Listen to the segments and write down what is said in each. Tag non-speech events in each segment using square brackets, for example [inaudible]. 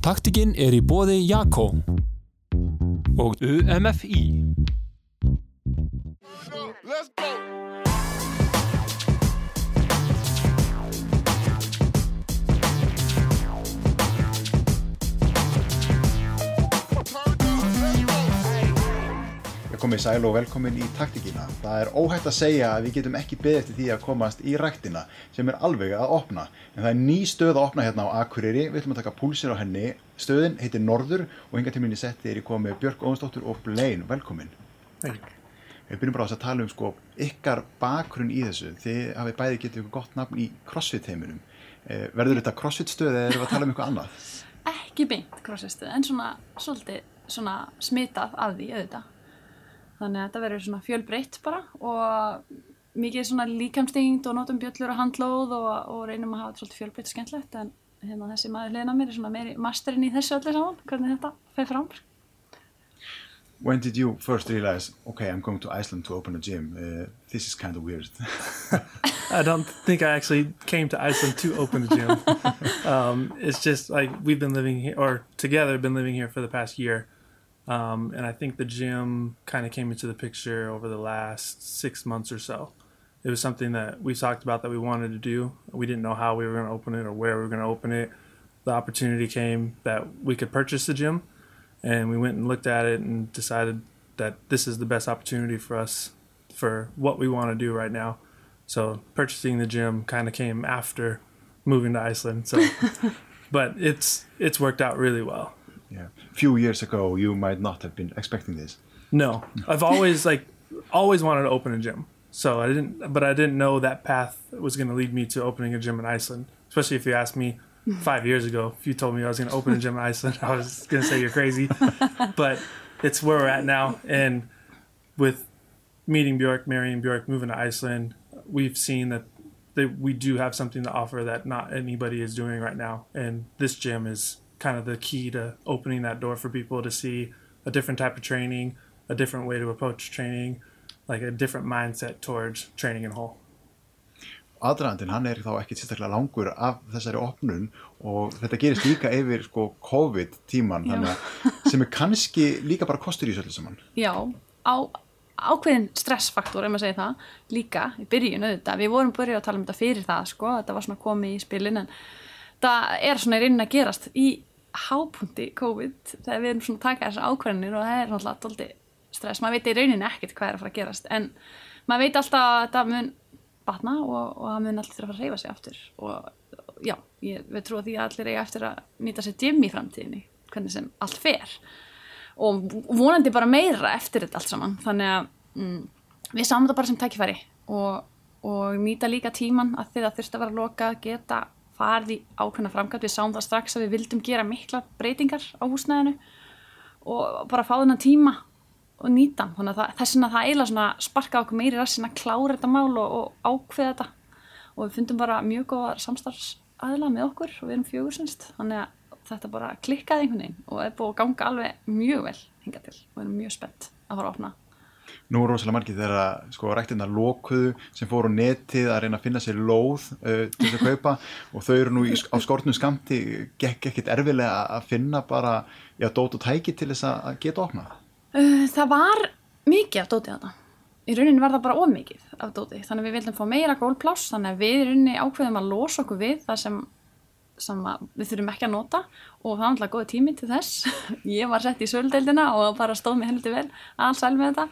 Taktikinn er í bóði Jakko og UMFI. Komið sæl og velkomin í taktikina. Það er óhægt að segja að við getum ekki beðið eftir því að komast í ræktina sem er alveg að opna. En það er ný stöð að opna hérna á Akureyri. Við ætlum að taka púlsir á henni. Stöðin heitir Norður og hinga til minni setti er í komið Björk Óðinsdóttur og Blaine. Velkomin. Þegar. Við byrjum bara á þess að tala um sko ykkar bakgrunn í þessu. Þið hafið bæði getið ykkur gott nafn í CrossFit heiminum. Eh, verður þetta CrossFit stöð eða erum við að tala um eitthvað annað? [laughs] Ekki beint CrossFit stöð en svona, svolítið, svona smitað af því auðvitað þannig að þetta verður svona fjölbreytt bara og mikið svona líkamstingt og notum bjöllur og handlóð og, og reynum að hafa þetta svolítið fjölbreytt og skemmtlegt en hérna þessi maður á mér er svona meiri masterinn í þessu öllu saman hvernig þetta fer fram When did you first realize, okay, I'm going to Iceland to open a gym? Uh, this is kind of weird. [laughs] I don't think I actually came to Iceland to open a gym. [laughs] um, it's just like we've been living here, or together been living here for the past year. Um, and I think the gym kind of came into the picture over the last six months or so. It was something that we talked about that we wanted to do. We didn't know how we were going to open it or where we were going to open it. The opportunity came that we could purchase the gym, and we went and looked at it and decided that this is the best opportunity for us for what we want to do right now. So purchasing the gym kind of came after moving to Iceland. So, [laughs] but it's it's worked out really well. Yeah. A few years ago, you might not have been expecting this. No, I've always like always wanted to open a gym. So I didn't, but I didn't know that path was going to lead me to opening a gym in Iceland. Especially if you asked me [laughs] five years ago, if you told me I was going to open a gym in Iceland, [laughs] I was going to say you're crazy. [laughs] but it's where we're at now, and with meeting Bjork, marrying Bjork, moving to Iceland, we've seen that that we do have something to offer that not anybody is doing right now, and this gym is kind of the key to opening that door for people to see a different type of training, a different way to approach training, like a different mindset towards training in whole. Aðdraðandinn, hann er þá ekki sérstaklega langur af þessari opnun og þetta gerist líka yfir sko COVID tíman sem er kannski líka bara kostur í svolítið saman. Já, á ákveðin stressfaktor, ef maður segir það, líka í byrjun auðvitað. Við vorum börjað að tala um þetta fyrir það, sko, þetta var svona komið í spilin en það er svona í raunin að gerast í hápunkti COVID þegar við erum svona að taka þessar ákveðinir og það er náttúrulega doldið stress, maður veit í rauninni ekkert hvað er að fara að gerast en maður veit alltaf að það mun batna og, og það mun alltaf að fara að reyfa sig aftur. Og já, ég veit trú að því að allir eiga eftir að nýta sér gym í framtíðinni hvernig sem allt fer. Og vonandi bara meira eftir þetta allt saman. Þannig að mm, við sáum þetta bara sem tækifæri og, og nýta líka tíman að því það þurft að vera að loka geta farið í ákveðna framkvæmt, við sáum það strax að við vildum gera mikla breytingar á húsnæðinu og bara fá þennan tíma og nýta þannig að þess að það eiginlega sparka okkur meiri rassin að klára þetta mál og, og ákveða þetta. Og við fundum bara mjög góða samstarfsaðila með okkur og við erum fjögursenst þannig að þetta bara klikkaði einhvern veginn og er búið að ganga alveg mjög vel hinga til. Og við erum mjög spennt að fara að opna Nú er rosalega margir þegar sko ræktina lokuðu sem fóru netið að reyna að finna sér lóð uh, til þess að kaupa. [laughs] Og þau eru nú í, á skortnum skamti gekk ekkit erfilega að finna bara já, dót og tæki til þess að geta opna uh, Það var mikið af dótið þetta í rauninni var það bara ómikið af dótið þannig að við vildum fá meira gólpláss þannig að við í rauninni ákveðum að losa okkur við það sem, sem við þurfum ekki að nota. Og það var alltaf góð tími til þess. [laughs] Ég var sett í sölddeildina og bara stóð mig heldur vel. Alls vel með þetta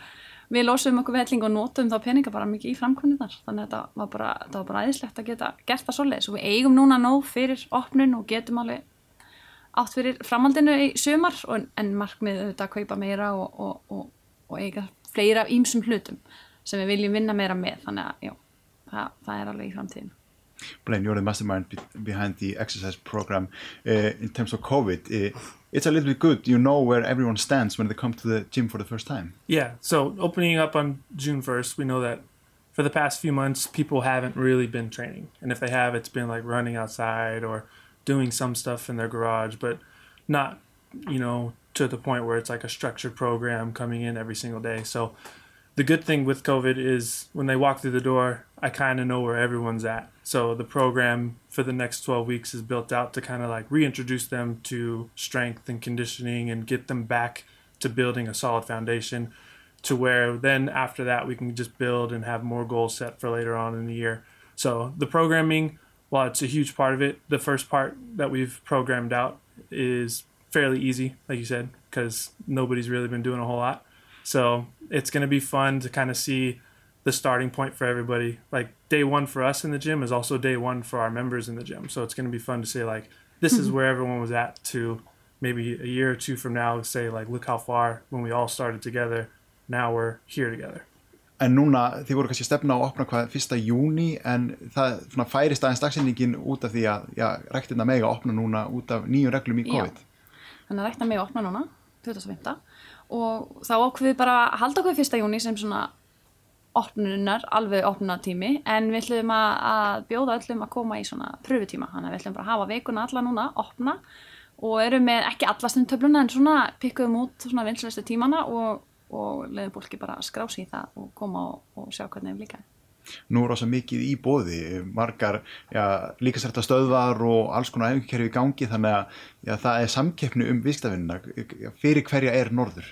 við losum okkur velling og notum þá peninga bara mikið í framkvæmdinnar þannig að þetta var bara, þetta var bara æðislegt að geta gert það svoleiðis. Og við eigum núna nóg fyrir opnun og getum alveg átt fyrir framhaldinu í sömar en markmið auðvitað að kaupa meira og, og, og, og eiga fleira ímsum hlutum sem við viljum vinna meira með. Þannig að já, það, það er alveg í framtíðinu Blaine, you're the mastermind behind the exercise program uh, in terms of COVID uh, it's a little bit good. You know where everyone stands when they come to the gym for the first time. Yeah. So opening up on June 1st, we know that for the past few months, people haven't really been training. And if they have, it's been like running outside or doing some stuff in their garage, but not, you know, to the point where it's like a structured program coming in every single day. So the good thing with COVID is when they walk through the door, I kind of know where everyone's at. So the program for the next 12 weeks is built out to kind of like reintroduce them to strength and conditioning and get them back to building a solid foundation to where then after that we can just build and have more goals set for later on in the year. So the programming, while it's a huge part of it, the first part that we've programmed out is fairly easy, like you said, because nobody's really been doing a whole lot. So it's going to be fun to kind of see the starting point for everybody. Like day one for us in the gym is also day one for our members in the gym. So it's going to be fun to say like this is where everyone was at to maybe a year or two from now say like look how far when we all started together. Now we're here together. En núna, þið voru kannski að stefna á að opna hvað fyrsta júni en það svona, færist aðeins dagsinningin út af því að já, rektina mega opna núna út af nýju reglum í Já. COVID. þannig að rækna mig að opna núna 2005 og þá ákveðum við bara halda okkur fyrsta júni sem svona opnunar, alveg opnunatími en við ætlum að, bjóða öllum að koma í svona pröfutíma þannig að við ætlum bara að hafa vikuna alla núna, opna. Og erum með ekki alla stundtöfluna en svona pikkuðum út svona vinslæstu tímana og, og leiðum fólki bara að skrá sig í það og koma og, og sjá hvernig þeim líka Nú er rosa mikið í bóði, margar já, líkasrætta stöðvar og alls konar æfingarkerfi í gangi þannig að já, það er samkeppni um viðskiptavinnina. Fyrir hverja er norður?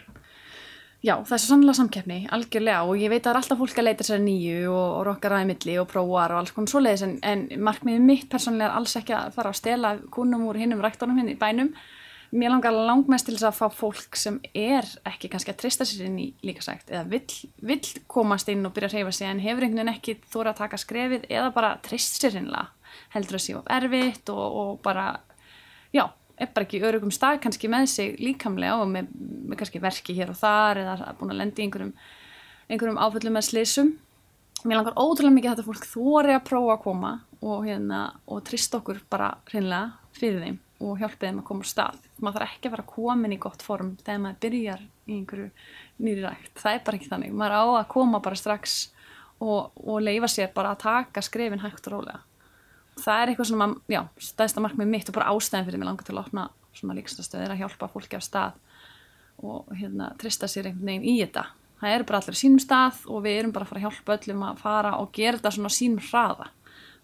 Já, það er svo sannlega samkeppni, algjörlega og ég veit að það er alltaf fólk að leita sér nýju og, og rokkar aðeins milli og prófar og alls konar svoleiðis en, en markmiðið mitt persónlega er alls ekki að fara að stela kúnum úr hinnum ræktunum hinn í bænum. Mér langar langmest til þess að fá fólk sem er ekki kannski að trista sér inn í líkasækt eða vill, vill komast inn og byrja að reyfa sig en hefur einhvern veginn ekki þóra að taka skrefið eða bara trist sér hinnlega heldur að sé of erfitt og, og bara, já, er bara ekki örugum stað kannski með sig líkamlega og með, með kannski verki hér og þar eða búin að lendi einhverjum, einhverjum áföllum með slísum. Mér langar ótrúlega mikið að þetta fólk þóri að prófa að koma og, hérna, og trista okkur bara hreinlega fyrir þeim og hjálpa þeim að koma á stað. Maður þarf ekki að vera komin í gott form þegar maður byrjar í einhverju nýri rækt. Það er bara ekki þannig. Maður á að koma bara strax og, og leifa sér bara að taka skrefin hægt og rólega það er eitthvað svona, já, stæðsta markmið mitt og bara ástæðin fyrir mig langar til að opna svona líkstastöðir að hjálpa fólki af stað og hérna trista sér einhvern veginn í þetta. Það eru bara allir sínum stað og við erum bara að fara að hjálpa öllum að fara og gera þetta svona sínum hraða.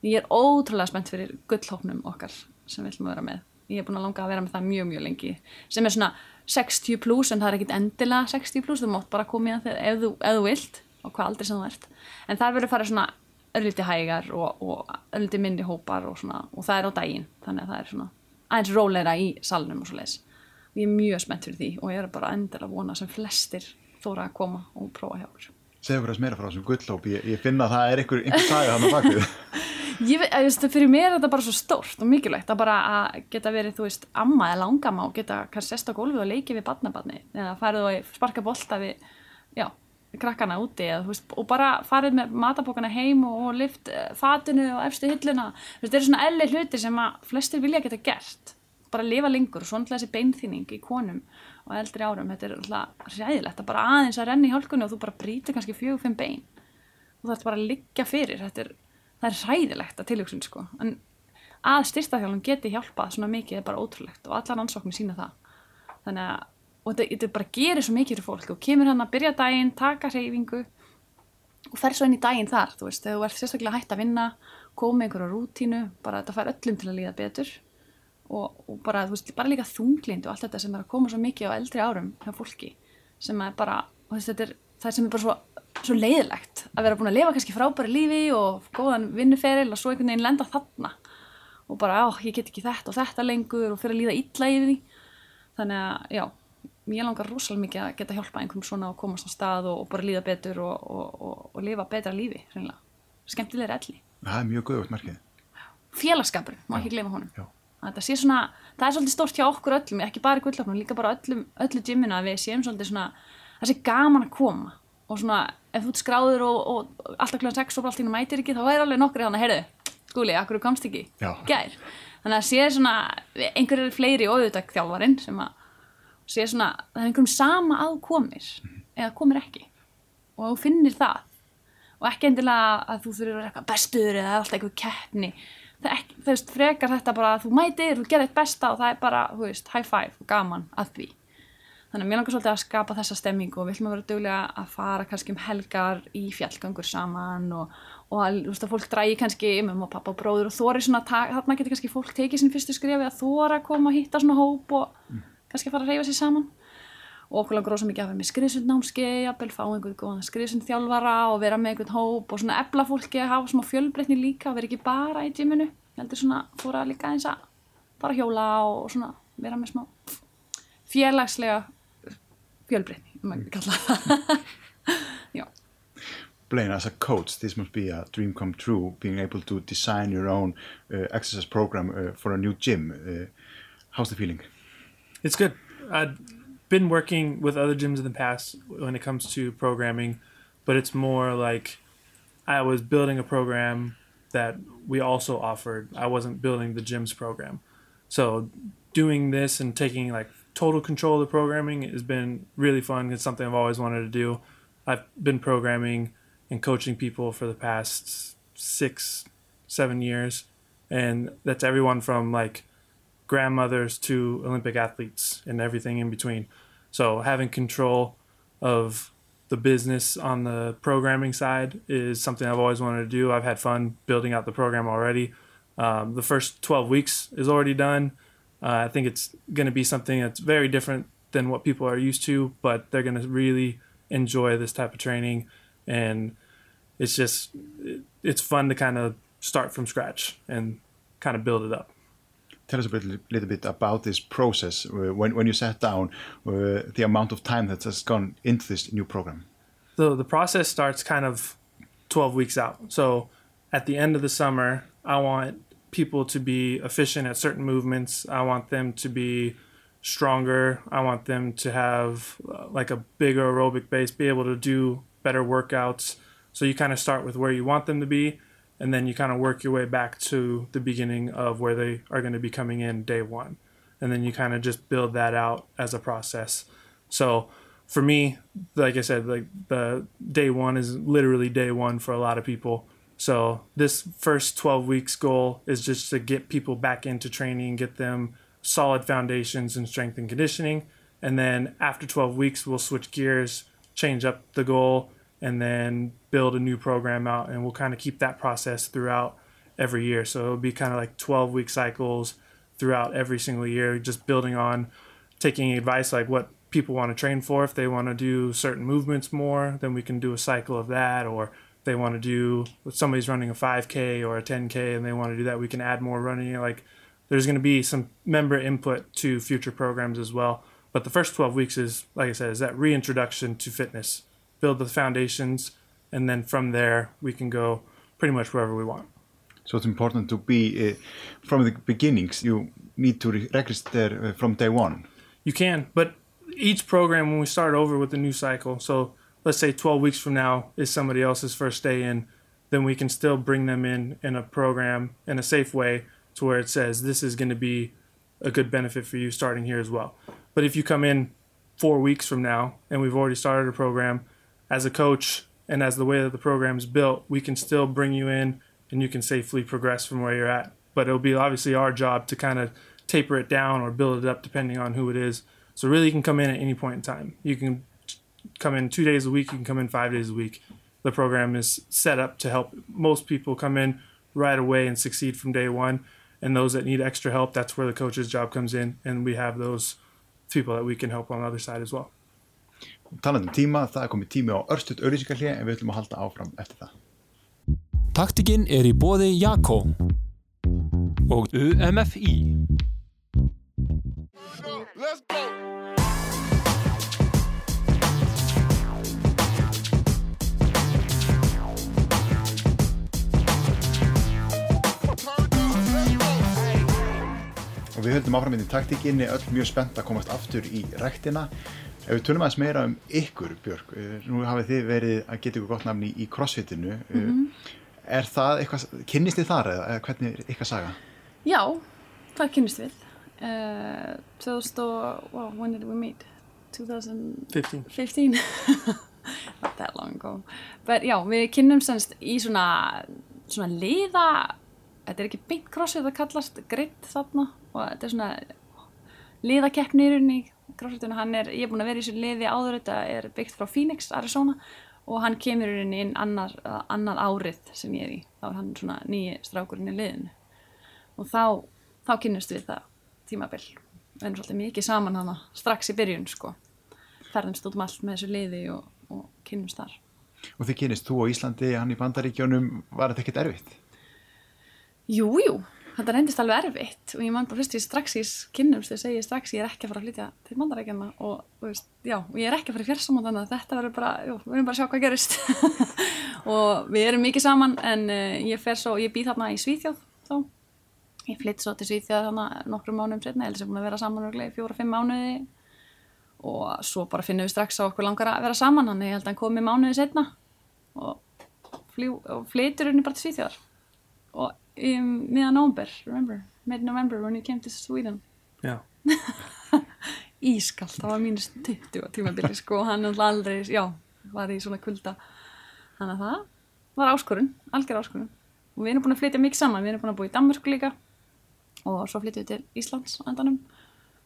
Ég er ótrúlega spennt fyrir gullhóknum okkar sem við ætlum að vera með. Ég er búin að langa að vera með það mjög, mjög lengi. Sem er svona 60 plus en það er ekkit endilega 60 plus, þú mátt bara koma í það ef þú, ef þú vilt og hvað aldrei sem þú ert. En það verður að fara svona örlítið hægar og, og örlítið minni hópar og, svona, og það er á daginn. Þannig að það er svona aðeins róleira í salnum og svo leiðis ég er mjög spennt fyrir því og ég er bara endilega að vona sem flestir þóra að koma og prófa hjá okkur. Segðu okkur að smera frá þessum gullhóp, ég, ég finna að það er einhver, einhver saga þannig að bakvið. [laughs] ég veist, fyrir mér er þetta bara svo stórt og mikilvægt að bara að geta verið, þú veist, amma eða langama og geta kannski sest á gólfið og leikið við barnabarni eða farið og sparka bolta við, já, krakkana úti eða, veist, og bara farið með matabókana heim og, og lift fatinu og efstu hylluna þetta eru svona elli hluti sem að flestir vilja geta gert. Bara lifa lengur og svona þessi beinþýning í konum og eldri árum, þetta er alltaf ræðilegt að bara aðeins að renna í hálkunni og þú bara brýtir kannski fjögur, fimm bein. Og það er bara að liggja fyrir. Þetta er, það er ræðilegt að tilhugsun sko. en að styrstaþjálfum geti hjálpað svona mikið er bara ótrúlegt og allar ansóknir sína það. Þannig að og þetta, þetta bara gerir svo mikið fyrir fólk. Og kemur hann að byrja daginn, taka hreyfingu og fer svo inn í daginn þar þú veist, þegar þú ert sérstaklega hægt að vinna koma með einhverju rútínu, bara þetta fær öllum til að líða betur. Og, og bara, þú veist, bara líka þunglind og allt þetta sem er að koma svo mikið á eldri árum hjá fólki sem er bara, og þetta er það sem er bara svo, svo leiðilegt að vera búin að lifa kannski frábæri lífi og góðan vinnuferil og svo einhvern veginn lenda þarna og bara, á, ég get ekki þetta og þetta lengur og fyrir að líða illa yfir því þannig að, já, ég langar rosalega mikið að geta hjálpa einhverjum svona að komast á stað og, og bara líða betur og, og, og lifa betra lífi, reynilega. Skemmtilega elli. Það er mjög göðvöld merkið. Félagskapur, má ekki gleyma honum. Já. Að Það, sé svona, það er svolítið stórt hjá okkur öllum, ekki bara í gullafnum, líka bara öllum, öllu gymminu að við séum svolítið svona, það sé gaman að koma og svona, ef þú skráður og, og alltaf kljóðan sex og bara allt í mætir ekki, þá er alveg nokkri þannig, heyrðu, skúli, akkur komst ekki, gær. Þannig að sé svona, einhverjir fleiri óðutak þjálfarinn sem að sé svona, það er einhverjum sama að komir eða komir ekki. Og þú finnir það. Og ekki endilega að þú þurfir að vera eitthvað bestur eða alltaf eitthvað keppni. Það er veist, frekar þetta bara að þú mætir, þú gerir eitt besta og það er bara, þú veist, high five og gaman að því þannig að mér langar svolítið að skapa þessa stemmingu og við ætlum að vera duglega að fara kannski um helgar í fjallgöngur saman og, og að, þú veist, að fólk drægi kannski með og pappa og bróður og þóri svona þarna getur kannski fólk tekið sín fyrstu skrefi að þóra að koma og hitta svona hóp og kannski fara að reyfa sér saman. Og okkur langar rosa mikið að vera með skriðsundnámskeið, jafnvel fá einhvern góðan skriðsundþjálfara og vera með einhvern hóp og svona efla fólki að hafa smá fjölbreytni líka og vera ekki bara í gyminu heldur svona fóra líka eins að fara að hjóla og svona vera með smá félagslega fjölbreytni, um að kalla það [laughs] Já, Blaine, as a coach, this must be a dream come true, being able to design your own uh, exercise program uh, for a new gym. Uh, how's the feeling? It's good. I've been working with other gyms in the past when it comes to programming, but it's more like I was building a program that we also offered. I wasn't building the gym's program. So doing this and taking like total control of the programming has been really fun. It's something I've always wanted to do. I've been programming and coaching people for the past six, seven years. And that's everyone from like grandmothers to Olympic athletes and everything in between. So having control of the business on the programming side is something I've always wanted to do. I've had fun building out the program already. Um, the first 12 weeks is already done. Uh, I think it's going to be something that's very different than what people are used to, but they're going to really enjoy this type of training. And it's just, it- it's fun to kind of start from scratch and kind of build it up. Tell us a bit, little bit about this process uh, when, when you sat down, uh, the amount of time that has gone into this new program. So the process starts kind of 12 weeks out. So at the end of the summer, I want people to be efficient at certain movements. I want them to be stronger. I want them to have uh, like a bigger aerobic base, be able to do better workouts. So you kind of start with where you want them to be and then you kind of work your way back to the beginning of where they are going to be coming in day 1. And then you kind of just build that out as a process. So for me, like I said, like the day one is literally day one for a lot of people. So this first 12 weeks goal is just to get people back into training, get them solid foundations in strength and conditioning. And then after 12 weeks, we'll switch gears, change up the goal, and then build a new program out. And we'll kind of keep that process throughout every year. So it'll be kind of like 12 week cycles throughout every single year, just building on taking advice like what people want to train for. If they want to do certain movements more, then we can do a cycle of that. Or they want to do, if somebody's running a 5K or a 10K and they want to do that, we can add more running. Like there's going to be some member input to future programs as well. But the first 12 weeks is, like I said, is that reintroduction to fitness, build the foundations, and then from there we can go pretty much wherever we want. So it's important to be uh, from the beginnings. You need to re- register uh, from day one. You can, but each program when we start over with the new cycle, so let's say 12 weeks from now is somebody else's first day in, then we can still bring them in in a program in a safe way to where it says this is going to be a good benefit for you starting here as well. But if you come in four weeks from now and we've already started a program, as a coach and as the way that the program is built, we can still bring you in and you can safely progress from where you're at. But it'll be obviously our job to kind of taper it down or build it up depending on who it is. So really, you can come in at any point in time. You can come in two days a week. You can come in five days a week. The program is set up to help most people come in right away and succeed from day one. And those that need extra help, that's where the coach's job comes in. And we have those people that we can help on the other side as well. Talandi um tíma, það er komið tími á örstuðt auðlýsingarlið en við ætlum að halda áfram eftir það. Taktikinn er í bóði Jakko og UMFI. Höldum áfram inn í taktíkinni, öll mjög spennt að komast aftur í rektina. Ef við tölum aðeins meira um ykkur, Björk, eh, nú hafið þið verið að geta ykkur gott nafni í crossfitinu. Mm Er það eitthvað, kynnist þið þar eða eða hvernig er ykkar saga? Já, það kynnist við. Uh, 2000 og, wow, when did we meet? 2015? 15. [laughs] Not that long ago. But já, við kynnum semst í svona, svona liða, þetta er ekki beint crossfit, það kallast gritt þarna og þetta er svona liðakeppni í crossfitinu, hann er, ég er búin að vera í þessu liði áður, þetta er byggt frá Phoenix, Arizona. Og hann kemur rauninni inn annar, annar árið sem ég er í, þá er hann svona nýji strákurinn í liðinu. Og þá, þá kynnust við það tímabill, við erum svolítið mikið saman hana strax í byrjun sko. Ferðumst út um allt með þessu liði og, og kynnumst þar. Og þið kynist þú á Íslandi, hann í Bandaríkjónum, var þetta ekkert erfitt? Jú, jú, þetta reyndist alveg erfitt og ég man bara fyrst ég strax í kynnumst þegar segi ég strax ég er ekki að fara að flytja til Bandaríkjana og, og veist, já, og ég er ekki að fara í fjársamann þannig að þetta verður bara, jú, við erum bara að sjá hvað gerist. [laughs] Og við erum mikið saman en uh, ég fer svo, ég býð þarna í Svíþjóð þá, ég flytt svo til Svíþjóð þarna nokkrum mánum setna, held sem búin að vera saman í fjóra-fimm mánuði. Og svo bara finnum við strax á okkur langar að vera saman hann ég held að hann komi mánuði setna og, og flytur henni bara til Svíþjóðar. Og um, miðan november, remember? Mid-november when you came to Sweden. Já. [laughs] ískalt, það var mínus 20 tímabili sko og hann aldrei, já, var í svona kulda. Þannig að það var áskorun, algjör áskorun. Og við erum búin að flytja mikið saman, við erum búin að búa í Danmörk líka og svo flyttum við til Íslands á endanum.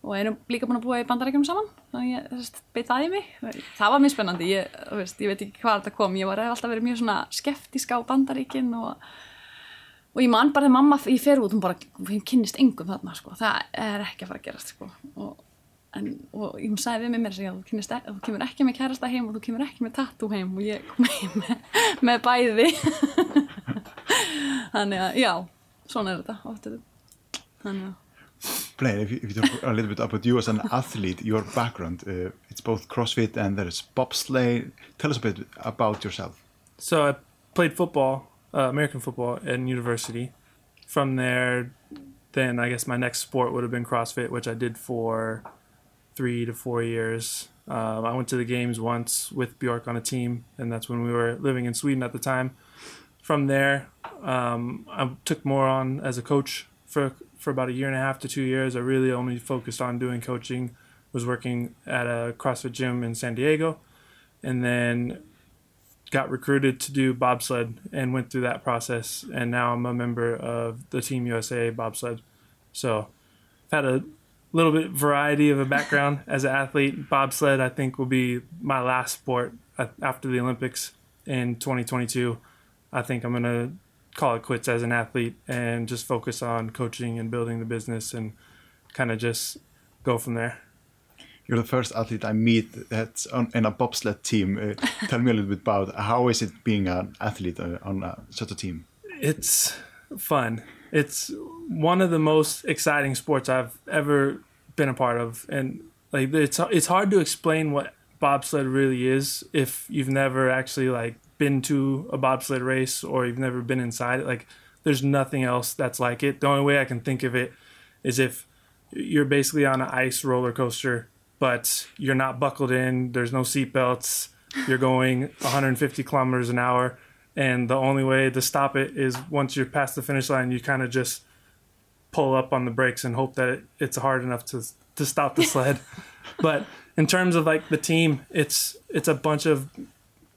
Og erum líka búin að búa í bandarækjum saman þannig ég veist, beit það í mig. Það var mjög spennandi, ég, veist, ég veit ekki hvað þetta kom ég var alltaf verið mjög svona skeftísk á bandaríkin og, og ég man bara þegar mamma, ég fer út hún bara, hún kynnist engum þarna sko. það er ekki að fara að gerast sko. og, en, og hún sagði við mig mér að þú, e, þú kemur ekki með kærasta heim og þú kemur ekki með tattoo heim og ég kom heim með, með bæði [laughs] þannig að já, svona er þetta þannig að Blaine, if you, if you talk a little bit about you as an athlete, your background, uh, it's both CrossFit and there's bobsleigh. Tell us a bit about yourself. So I played football, uh, American football, in university. From there, then I guess my next sport would have been CrossFit, which I did for three to four years. Uh, I went to the games once with Bjork on a team, and that's when we were living in Sweden at the time. From there, um, I took more on as a coach for for about a year and a half to two years, I really only focused on doing coaching. Was working at a CrossFit gym in San Diego, and then got recruited to do bobsled and went through that process. And now I'm a member of the Team USA bobsled. So I've had a little bit variety of a background [laughs] as an athlete. Bobsled, I think, will be my last sport after the Olympics in 2022. I think I'm going to call it quits as an athlete and just focus on coaching and building the business and kind of just go from there. You're the first athlete I meet that's on in a bobsled team. Uh, [laughs] tell me a little bit about how is it being an athlete uh, on a, such a team? It's fun. It's one of the most exciting sports I've ever been a part of, and like it's it's hard to explain what bobsled really is if you've never actually like been to a bobsled race or you've never been inside it, like there's nothing else that's like it. The only way I can think of it is if you're basically on an ice roller coaster, but you're not buckled in. There's no seatbelts. You're going 150 kilometers an hour, and the only way to stop it is once you're past the finish line, you kind of just pull up on the brakes and hope that it's hard enough to to stop the sled. [laughs] but in terms of like the team, it's it's a bunch of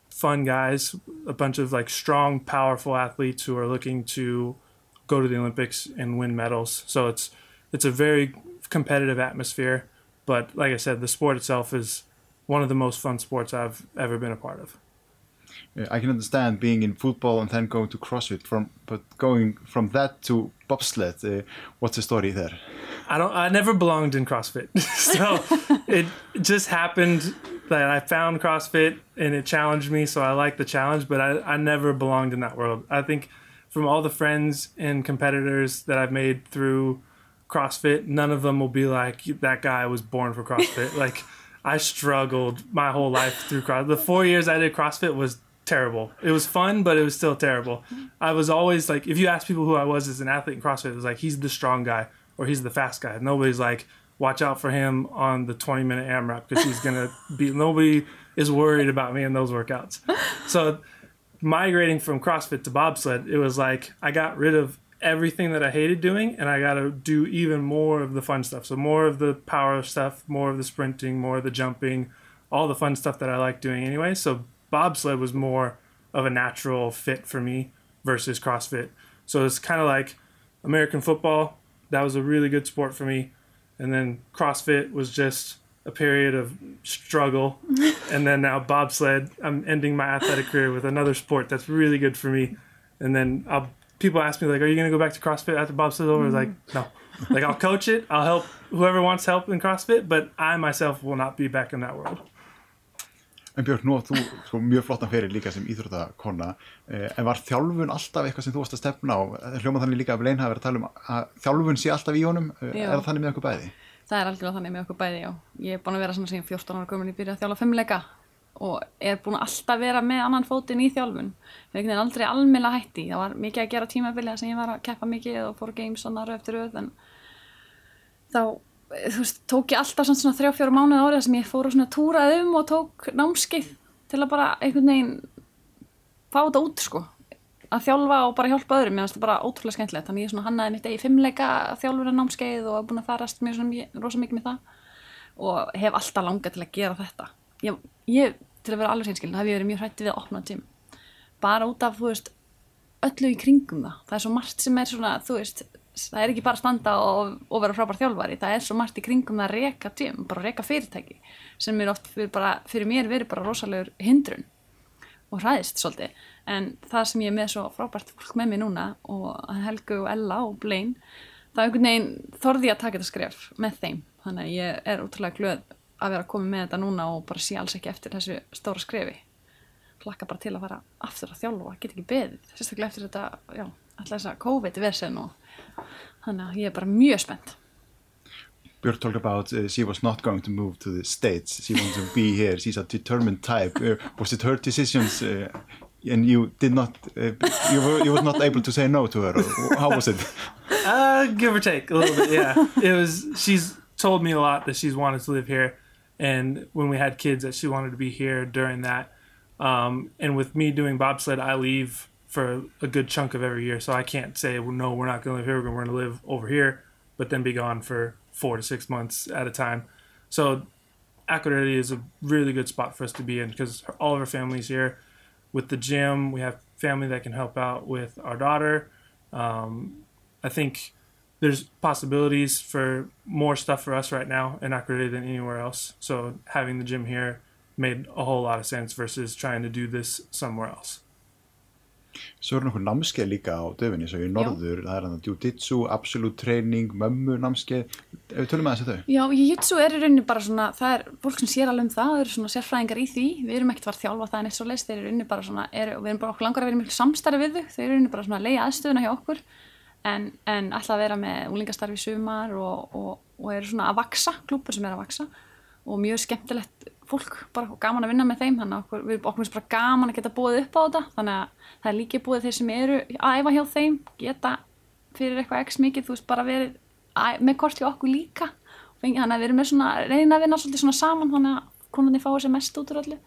fun guys, a bunch of like strong, powerful athletes who are looking to go to the Olympics and win medals. So it's it's a very competitive atmosphere. But like I said, the sport itself is one of the most fun sports I've ever been a part of. I can understand being in football and then going to CrossFit from, but going from that to bobsled, uh, what's the story there? I don't. I never belonged in CrossFit, [laughs] so it just happened that I found CrossFit and it challenged me, so I like the challenge, but I, I never belonged in that world. I think from all the friends and competitors that I've made through CrossFit, none of them will be like, that guy was born for CrossFit. [laughs] like, I struggled my whole life through CrossFit. The four years I did CrossFit was terrible. It was fun, but it was still terrible. I was always like, if you ask people who I was as an athlete in CrossFit, it was like, he's the strong guy or he's the fast guy. Nobody's like, watch out for him on the 20 minute AMRAP because he's going to be, [laughs] nobody is worried about me in those workouts. So migrating from CrossFit to bobsled, it was like I got rid of everything that I hated doing and I got to do even more of the fun stuff. So more of the power stuff, more of the sprinting, more of the jumping, all the fun stuff that I like doing anyway. So bobsled was more of a natural fit for me versus CrossFit. So it's kind of like American football. That was a really good sport for me and then CrossFit was just a period of struggle, [laughs] and then now bobsled. I'm ending my athletic career with another sport that's really good for me, and then I'll, people ask me like, "Are you going to go back to CrossFit after bobsled's over?" Like, no. Like I'll coach it. I'll help whoever wants help in CrossFit, but I myself will not be back in that world. En Björk, nú þú sko, mjög flottan fyrir líka sem íþróttakonna eh, en var þjálfun alltaf eitthvað sem þú varst að stefna á hljóma þannig líka að Blein hafi verið að tala um að þjálfun sé alltaf í honum Eh, Já. er það þannig með okkur bæði? Það er algjörlega þannig með okkur bæði, já. Ég er búin að vera svona síðan 14 ára gömul í byrja að þjálfa fimmleika og er búin að alltaf vera með annan fótinn í þjálfun. Ég hef einhvern veginn aldrei almennilega hætti. Það var mikið að gera tímabilið sem ég var að keppa mikið og fór games svona röð eftir röð en þá, veist, tók ég alltaf svona, svona þrjá, fjóra mánuð árið sem ég fór og svona túrað um og tók námskeið til að bara einhvern veginn fá þetta út, sko að þjálfa og bara hjálpa öðrum, mér finnst það bara ótrúlega skemmtilegt þannig ég svona hannaði mitt eigi fimmleika þjálfur námskeið og er búin að farast mjög svona mjög- rosa mikið með það og hef alltaf langað til að gera þetta ég, ég til að vera alveg seinskilin, hef ég verið mjög hrætti við að opna tím bara út af, þú veist öllu í kringum það, það er svo margt sem er svona, þú veist, það er ekki bara að standa og, og vera frábær þjálfari, það er svo margt í kringum að reka tím, bara reka fyrirtæki sem er oft fyrir, bara, fyrir mér verið bara rosalegur hindrun og hræðist svolítið. En það sem ég er með svo frábært fólk með mér núna og Helgu og Ella og Blaine það er einhvern veginn þorði að taka þetta skref með þeim. Þannig að ég er útrúlega glöð að vera að koma með þetta núna og bara sé alls ekki eftir þessu stóra skrefi hlakka bara til að fara aftur að þjálfa get ekki beðið, sérstaklega eftir þetta já, alltaf þess að COVID-versen og þannig að ég er bara mjög spennt Björk talked about uh, she was not going to move to the States she wanted to be here, she's a determined type uh, was it her decisions uh, and you did not uh, you, were, you were not able to say no to her how was it? Uh, give or take a little bit. Yeah, it was. She's told me a lot that she's wanted to live here, and when we had kids, that she wanted to be here during that. Um, and with me doing bobsled, I leave for a good chunk of every year, so I can't say, well, no, we're not going to live here. We're going to live over here, but then be gone for four to six months at a time. So Akureyri is a really good spot for us to be in because all of our family's here. With the gym, we have family that can help out with our daughter. Um, I think there's possibilities for more stuff for us right now in Akureyri than anywhere else. So having the gym here made a whole lot of sense versus trying to do this somewhere else. Svo eru nokkuð námskeið líka á döfinni svo í norður, það er hann að jiu-jitsu, absolute training, mömmu námskeið. Ef við tölum að þau. Já, jiu-jitsu er í rauninni bara svona, það er fólk sem sér alveg um það, það eru svona sérfræðingar í því, við erum ekkert var að þjálfa það en eitt svo leist, þeir eru í rauninni bara svona, er, við erum bara okkur langar að vera í miklu samstarfi við þau, þeir eru í rauninni bara svona að leiða aðstöðuna hjá okkur, en, en alltaf að vera með úlingastarfi sumar og, og, og eru svona að vaksa, klúpur sem er að vaksa og mjög skemmtilegt fólk bara gaman að vinna með þeim, þannig að okkur, við okkur finnst bara gaman að geta búið upp á þetta, þannig að það er líka búið þeir sem eru að æfa hjá þeim, geta fyrir eitthvað x mikið, þú veist, bara verið að, með kort hjá okkur líka. Þannig að við erum með svona, reyna að vinna svolítið svona saman þannig að konandi fái sér mest út úr öllu.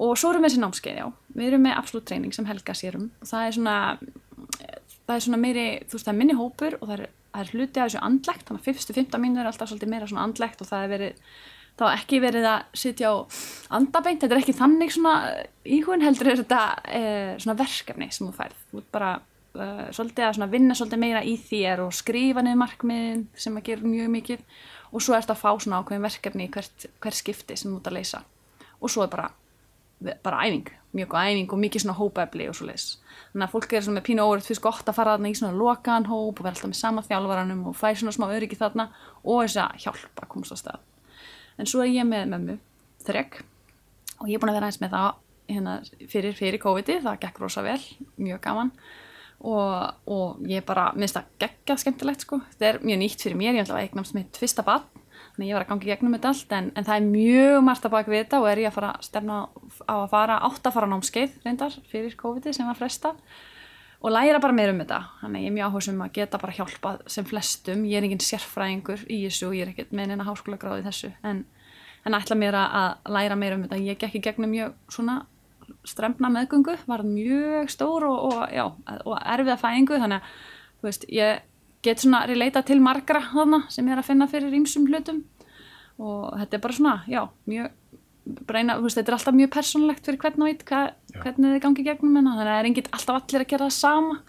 Og svo erum við þessi námskeið, já. Við erum með absolutt treyning sem Helga sérum og það er svona það er svona meiri, þú veist, það er minni hópur og það er, það er hluti af þessu andlegt þannig að fyrstu, fymta mínu er alltaf svolítið meira svona andlegt og það er verið, þá er ekki verið að sitja á andabeint, þetta er ekki þannig svona íhugin heldur er þetta e, svona verkefni sem þú færð. Þú ert bara uh, svolítið að svona vinna svolítið meira í þér og skrifa niður markmiðin sem að gera mjög mikið og svo ert að fá svona ákveðin verkefni hvert, hvert skipti sem þú ert að leysa. Og svo er bara, bara æfing mjög góð æfing og mikið svona hópaefli og svo leys þannig að fólk er svona með pínu óverið fyrst gott að fara þarna í svona lokaðan hóp og vera alltaf með sama þjálfaranum og fæ svona smá öryggi þarna og þess að hjálpa að komast á stað. En svo er ég með mömmu þrek og ég er búin að vera aðeins með það hérna, fyrir, fyrir COVID-i, það gekk rosa vel mjög gaman. Og, og ég bara, minnst það geggjað skemmtilegt sko, þetta er mjög nýtt fyrir mér ég ætla að eignast mitt fyrsta barn þannig að ég var að gangi gegnum þetta allt en, en það er mjög margt að baka við þetta og er ég að fara að stefna á að fara átt að fara námskeið reyndar fyrir COVID-i sem var fresta og læra bara meira um þetta. Þannig að ég er mjög áhersum að geta bara hjálpa sem flestum, ég er engin sérfræðingur í þessu og ég er ekkert með neina háskóla gráði þessu en, en ætla mér að læra meira um þetta, ég gekk í gegnum mjög svona strempna meðgöngu, var mjög stór og, og, já, og erfiða fæðingu þannig að veist, ég get svona relata til margra þarna sem er að finna fyrir ýmsum hlutum. Og þetta er bara svona, já, mjög breyna, þú veist, þetta er alltaf mjög persónlegt fyrir hvern og eitt hvernig þið gangi gegnum hennar þannig að það er enginn alltaf allir að gera það sama.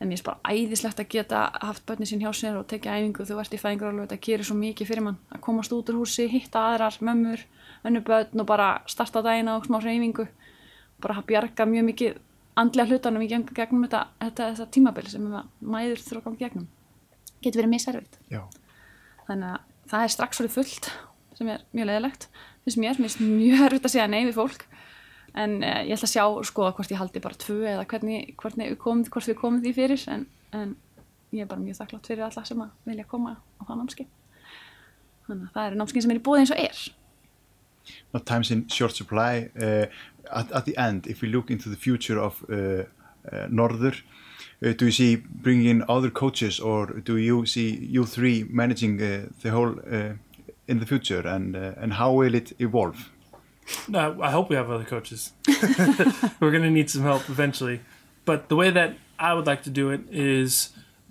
En mér er bara æðislegt að geta haft börnin sín hjá sér og tekja æfingu. Þú ert í fæðingur alveg, þetta gerir svo mikið fyrir mann. Að komast út úr húsi, hitta aðrar, mömmur önnu börn og bara starta dagina og smá reyfingu bara að bjarga mjög mikið andlega hlutanum í gegnum þetta, þetta, þetta tímabil sem mæður þurfa að í gegnum getur verið miservitt þannig að það er strax svolítið fullt sem er mjög leðilegt finnst mér, finnst mjög erfitt að segja nei við fólk. En uh, ég ætla að sjá skoða hvort ég haldi bara tvö eða hvernig, hvernig við komum, hvort við komum því fyrir. En, en ég er bara mjög þakklátt fyrir alla sem að vilja koma á það námski þannig að það eru námskin sem er í bóði eins og er. Not times in short supply. Uh, at, at the end, if we look into the future of uh, uh, Norður, uh, do you see bringing in other coaches or do you see you three managing uh, the whole uh, in the future and, uh, and how will it evolve? No, I hope we have other coaches. [laughs] We're going to need some help eventually. But the way that I would like to do it is,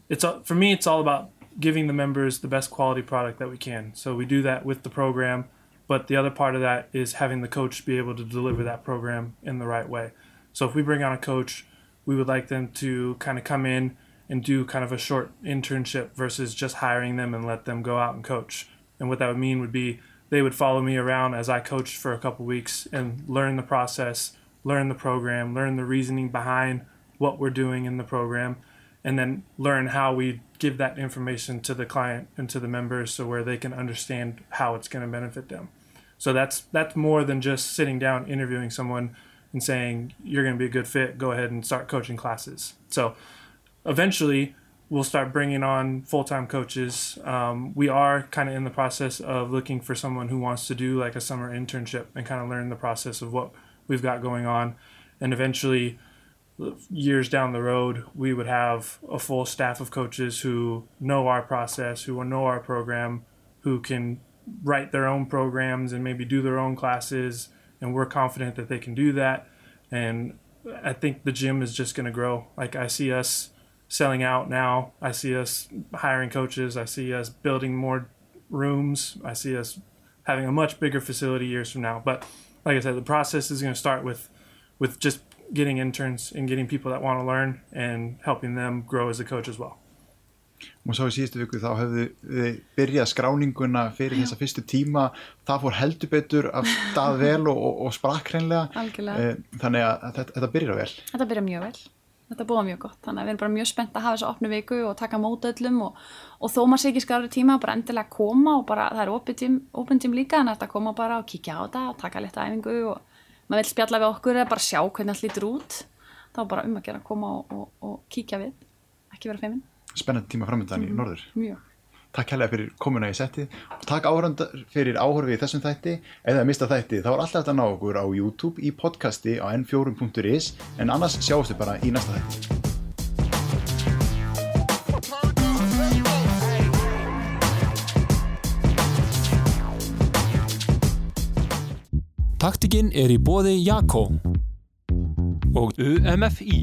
it's for me, it's all about giving the members the best quality product that we can. So we do that with the program, but the other part of that is having the coach be able to deliver that program in the right way. So if we bring on a coach, we would like them to kind of come in and do kind of a short internship versus just hiring them and let them go out and coach. And what that would mean would be they would follow me around as I coached for a couple weeks and learn the process, learn the program, learn the reasoning behind what we're doing in the program, and then learn how we give that information to the client and to the members so where they can understand how it's going to benefit them. So that's that's more than just sitting down interviewing someone and saying you're going to be a good fit, go ahead and start coaching classes. So eventually we'll start bringing on full-time coaches um, we are kind of in the process of looking for someone who wants to do like a summer internship and kind of learn the process of what we've got going on and eventually years down the road we would have a full staff of coaches who know our process who will know our program who can write their own programs and maybe do their own classes and we're confident that they can do that and i think the gym is just going to grow like i see us selling out now. I see us hiring coaches. I see us building more rooms. I see us having a much bigger facility years from now. But like I said, the process is going to start with with just getting interns and getting people that want to learn and helping them grow as a coach as well. Og svo í síðustu viku þá hefðu þið byrjað skráninguna fyrir þessa fyrstu tíma, það fór heldur betur af stað [laughs] vel og, og, og sprakk hreinlega. Eh, Þannig að þetta, þetta byrjar vel. Þetta byrja mjög vel. Þetta búa mjög gott. Þannig að við erum bara mjög spennt að hafa þessu opnu viku og taka mót öllum og, og þó maður sé ekki skarri tíma bara endilega koma og bara það er opin tím, líka en þetta koma bara og kíkja á þetta og taka leta æfingu og maður vil spjalla við okkur eða bara sjá hvernig allt lítur út. Þá bara um að gera að koma og, og, og kíkja við. Ekki vera feiminn. Spennandi tíma framöndan í Norður. Mjög. Takk hérlega fyrir komuna í setti og takk áhöranda fyrir áhörfi í þessum þætti eða mista þætti þá er alltaf þetta að ná okkur á YouTube í podcasti á n4.is en annars sjáumst við bara í næsta þætti Taktikinn er í bóði Jakko og UMFI.